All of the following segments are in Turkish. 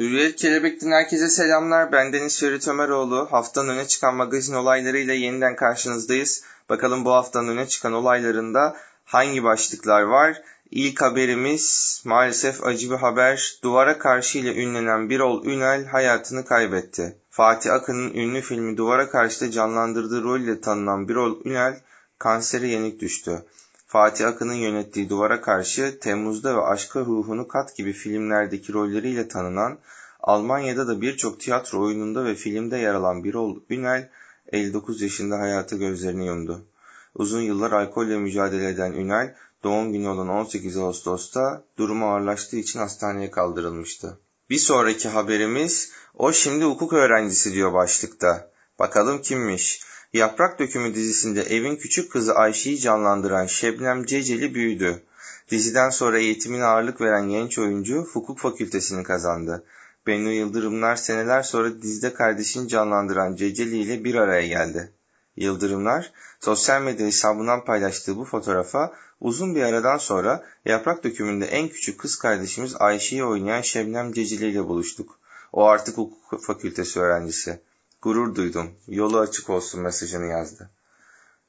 Hürriyet Kelebek'ten herkese selamlar. Ben Deniz Ferit Ömeroğlu. Haftanın öne çıkan magazin olaylarıyla yeniden karşınızdayız. Bakalım bu haftanın öne çıkan olaylarında hangi başlıklar var? İlk haberimiz maalesef acı bir haber. Duvara karşı ile ünlenen Birol Ünel hayatını kaybetti. Fatih Akın'ın ünlü filmi Duvara Karşı'da canlandırdığı rol ile tanınan Birol Ünel kansere yenik düştü. Fatih Akın'ın yönettiği Duvara Karşı, Temmuz'da ve Aşka Ruhunu Kat gibi filmlerdeki rolleriyle tanınan, Almanya'da da birçok tiyatro oyununda ve filmde yer alan Birol Ünel, 59 yaşında hayatı gözlerini yumdu. Uzun yıllar alkolle mücadele eden Ünel, doğum günü olan 18 Ağustos'ta durumu ağırlaştığı için hastaneye kaldırılmıştı. Bir sonraki haberimiz, o şimdi hukuk öğrencisi diyor başlıkta. Bakalım kimmiş? Yaprak Dökümü dizisinde evin küçük kızı Ayşe'yi canlandıran Şebnem Ceceli büyüdü. Diziden sonra eğitimine ağırlık veren genç oyuncu hukuk fakültesini kazandı. Bennu Yıldırımlar seneler sonra dizide kardeşini canlandıran Ceceli ile bir araya geldi. Yıldırımlar sosyal medya hesabından paylaştığı bu fotoğrafa uzun bir aradan sonra Yaprak Dökümü'nde en küçük kız kardeşimiz Ayşe'yi oynayan Şebnem Ceceli ile buluştuk. O artık hukuk fakültesi öğrencisi. Gurur duydum. Yolu açık olsun mesajını yazdı.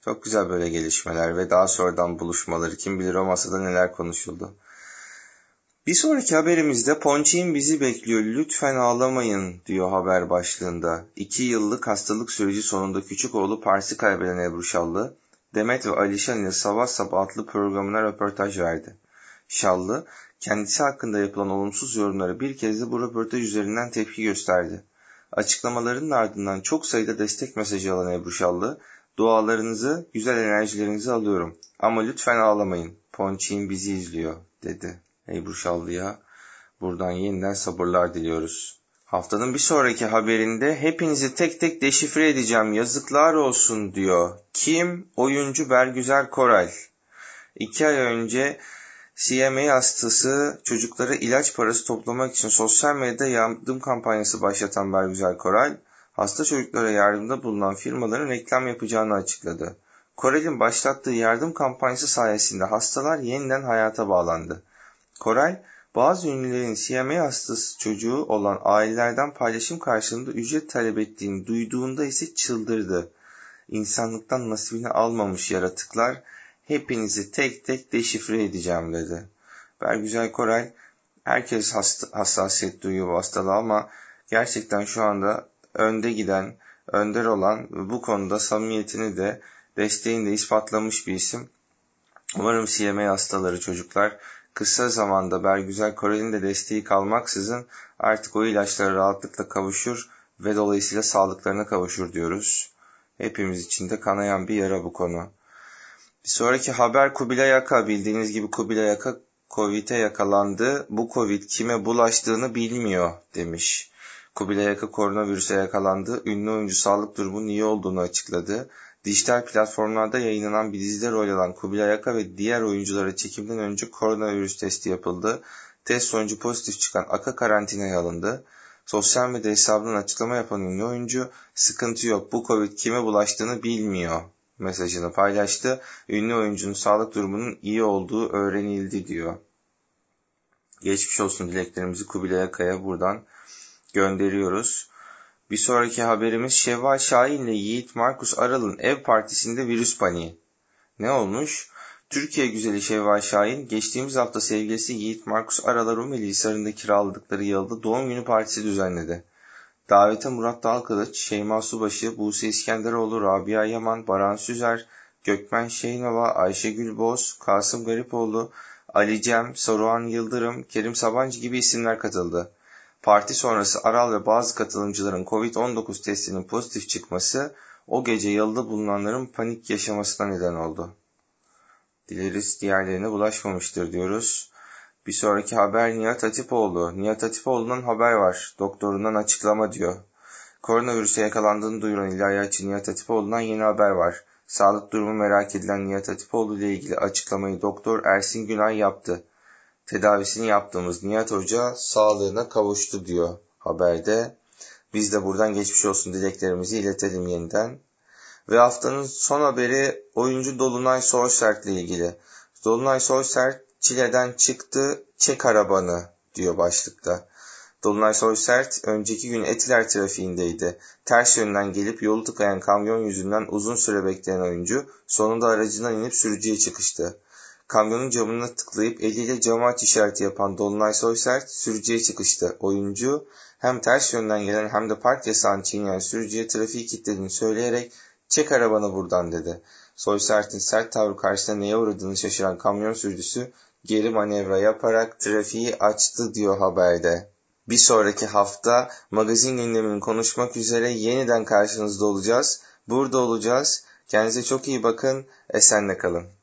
Çok güzel böyle gelişmeler ve daha sonradan buluşmaları. Kim bilir o masada neler konuşuldu. Bir sonraki haberimizde Ponçik'in bizi bekliyor lütfen ağlamayın diyor haber başlığında. İki yıllık hastalık süreci sonunda küçük oğlu Pars'ı kaybeden Ebru Şallı, Demet ve Alişan ile Sabah Sabah adlı programına röportaj verdi. Şallı, kendisi hakkında yapılan olumsuz yorumları bir kez de bu röportaj üzerinden tepki gösterdi. Açıklamalarının ardından çok sayıda destek mesajı alan Ebru Şallı, dualarınızı, güzel enerjilerinizi alıyorum ama lütfen ağlamayın, Ponçik'in bizi izliyor, dedi. Ebru Şallı'ya buradan yeniden sabırlar diliyoruz. Haftanın bir sonraki haberinde hepinizi tek tek deşifre edeceğim yazıklar olsun diyor. Kim? Oyuncu Bergüzel Koral. İki ay önce CMA hastası çocuklara ilaç parası toplamak için sosyal medyada yardım kampanyası başlatan Bergüzel Koral, hasta çocuklara yardımda bulunan firmaların reklam yapacağını açıkladı. Korel'in başlattığı yardım kampanyası sayesinde hastalar yeniden hayata bağlandı. Koray, bazı ünlülerin CMA hastası çocuğu olan ailelerden paylaşım karşılığında ücret talep ettiğini duyduğunda ise çıldırdı. İnsanlıktan nasibini almamış yaratıklar hepinizi tek tek deşifre edeceğim dedi. Bergüzel Koray herkes hassasiyet duyuyor bu hastalığa ama gerçekten şu anda önde giden, önder olan bu konuda samimiyetini de desteğini de ispatlamış bir isim. Umarım CMA hastaları çocuklar kısa zamanda Bergüzel Korel'in de desteği kalmaksızın artık o ilaçlara rahatlıkla kavuşur ve dolayısıyla sağlıklarına kavuşur diyoruz. Hepimiz için de kanayan bir yara bu konu. Bir sonraki haber Kubilay Aka. Bildiğiniz gibi Kubilay Aka Covid'e yakalandı. Bu Covid kime bulaştığını bilmiyor demiş. Kubilay Aka koronavirüse yakalandı. Ünlü oyuncu sağlık durumunun iyi olduğunu açıkladı. Dijital platformlarda yayınlanan bir dizide rol alan Kubilay Aka ve diğer oyunculara çekimden önce koronavirüs testi yapıldı. Test sonucu pozitif çıkan Aka karantinaya alındı. Sosyal medya hesabından açıklama yapan ünlü oyuncu, sıkıntı yok bu Covid kime bulaştığını bilmiyor mesajını paylaştı. Ünlü oyuncunun sağlık durumunun iyi olduğu öğrenildi diyor. Geçmiş olsun dileklerimizi Kubilay Aka'ya buradan gönderiyoruz. Bir sonraki haberimiz Şevval Şahin ile Yiğit Markus Aral'ın ev partisinde virüs paniği. Ne olmuş? Türkiye güzeli Şevval Şahin geçtiğimiz hafta sevgilisi Yiğit Markus Aral'a Rumeli Hisarı'nda kiraladıkları yılda doğum günü partisi düzenledi. Davete Murat Dalkılıç, Şeyma Subaşı, Buse İskenderoğlu, Rabia Yaman, Baran Süzer, Gökmen Şeynova, Ayşegül Boz, Kasım Garipoğlu, Ali Cem, Saruhan Yıldırım, Kerim Sabancı gibi isimler katıldı. Parti sonrası Aral ve bazı katılımcıların COVID-19 testinin pozitif çıkması o gece yalıda bulunanların panik yaşamasına neden oldu. Dileriz diğerlerine bulaşmamıştır diyoruz. Bir sonraki haber Nihat Hatipoğlu. Nihat Hatipoğlu'ndan haber var. Doktorundan açıklama diyor. Koronavirüse yakalandığını duyuran ilahiyatçı Nihat Hatipoğlu'ndan yeni haber var. Sağlık durumu merak edilen Nihat Hatipoğlu ile ilgili açıklamayı Doktor Ersin Günay yaptı. Tedavisini yaptığımız Nihat Hoca sağlığına kavuştu diyor haberde. Biz de buradan geçmiş olsun dileklerimizi iletelim yeniden. Ve haftanın son haberi oyuncu Dolunay Sorsert ile ilgili. Dolunay Sorsert Çile'den çıktı çek arabanı diyor başlıkta. Dolunay Soysert önceki gün Etiler trafiğindeydi. Ters yönden gelip yolu tıkayan kamyon yüzünden uzun süre bekleyen oyuncu sonunda aracından inip sürücüye çıkıştı. Kamyonun camını tıklayıp eliyle camı aç işareti yapan Dolunay Soysert sürücüye çıkıştı. Oyuncu hem ters yönden gelen hem de park yasağını çiğneyen sürücüye trafiği kilitlediğini söyleyerek çek arabanı buradan dedi. Soysert'in sert tavrı karşısında neye uğradığını şaşıran kamyon sürücüsü geri manevra yaparak trafiği açtı diyor haberde. Bir sonraki hafta magazin gündemini konuşmak üzere yeniden karşınızda olacağız. Burada olacağız. Kendinize çok iyi bakın. Esenle kalın.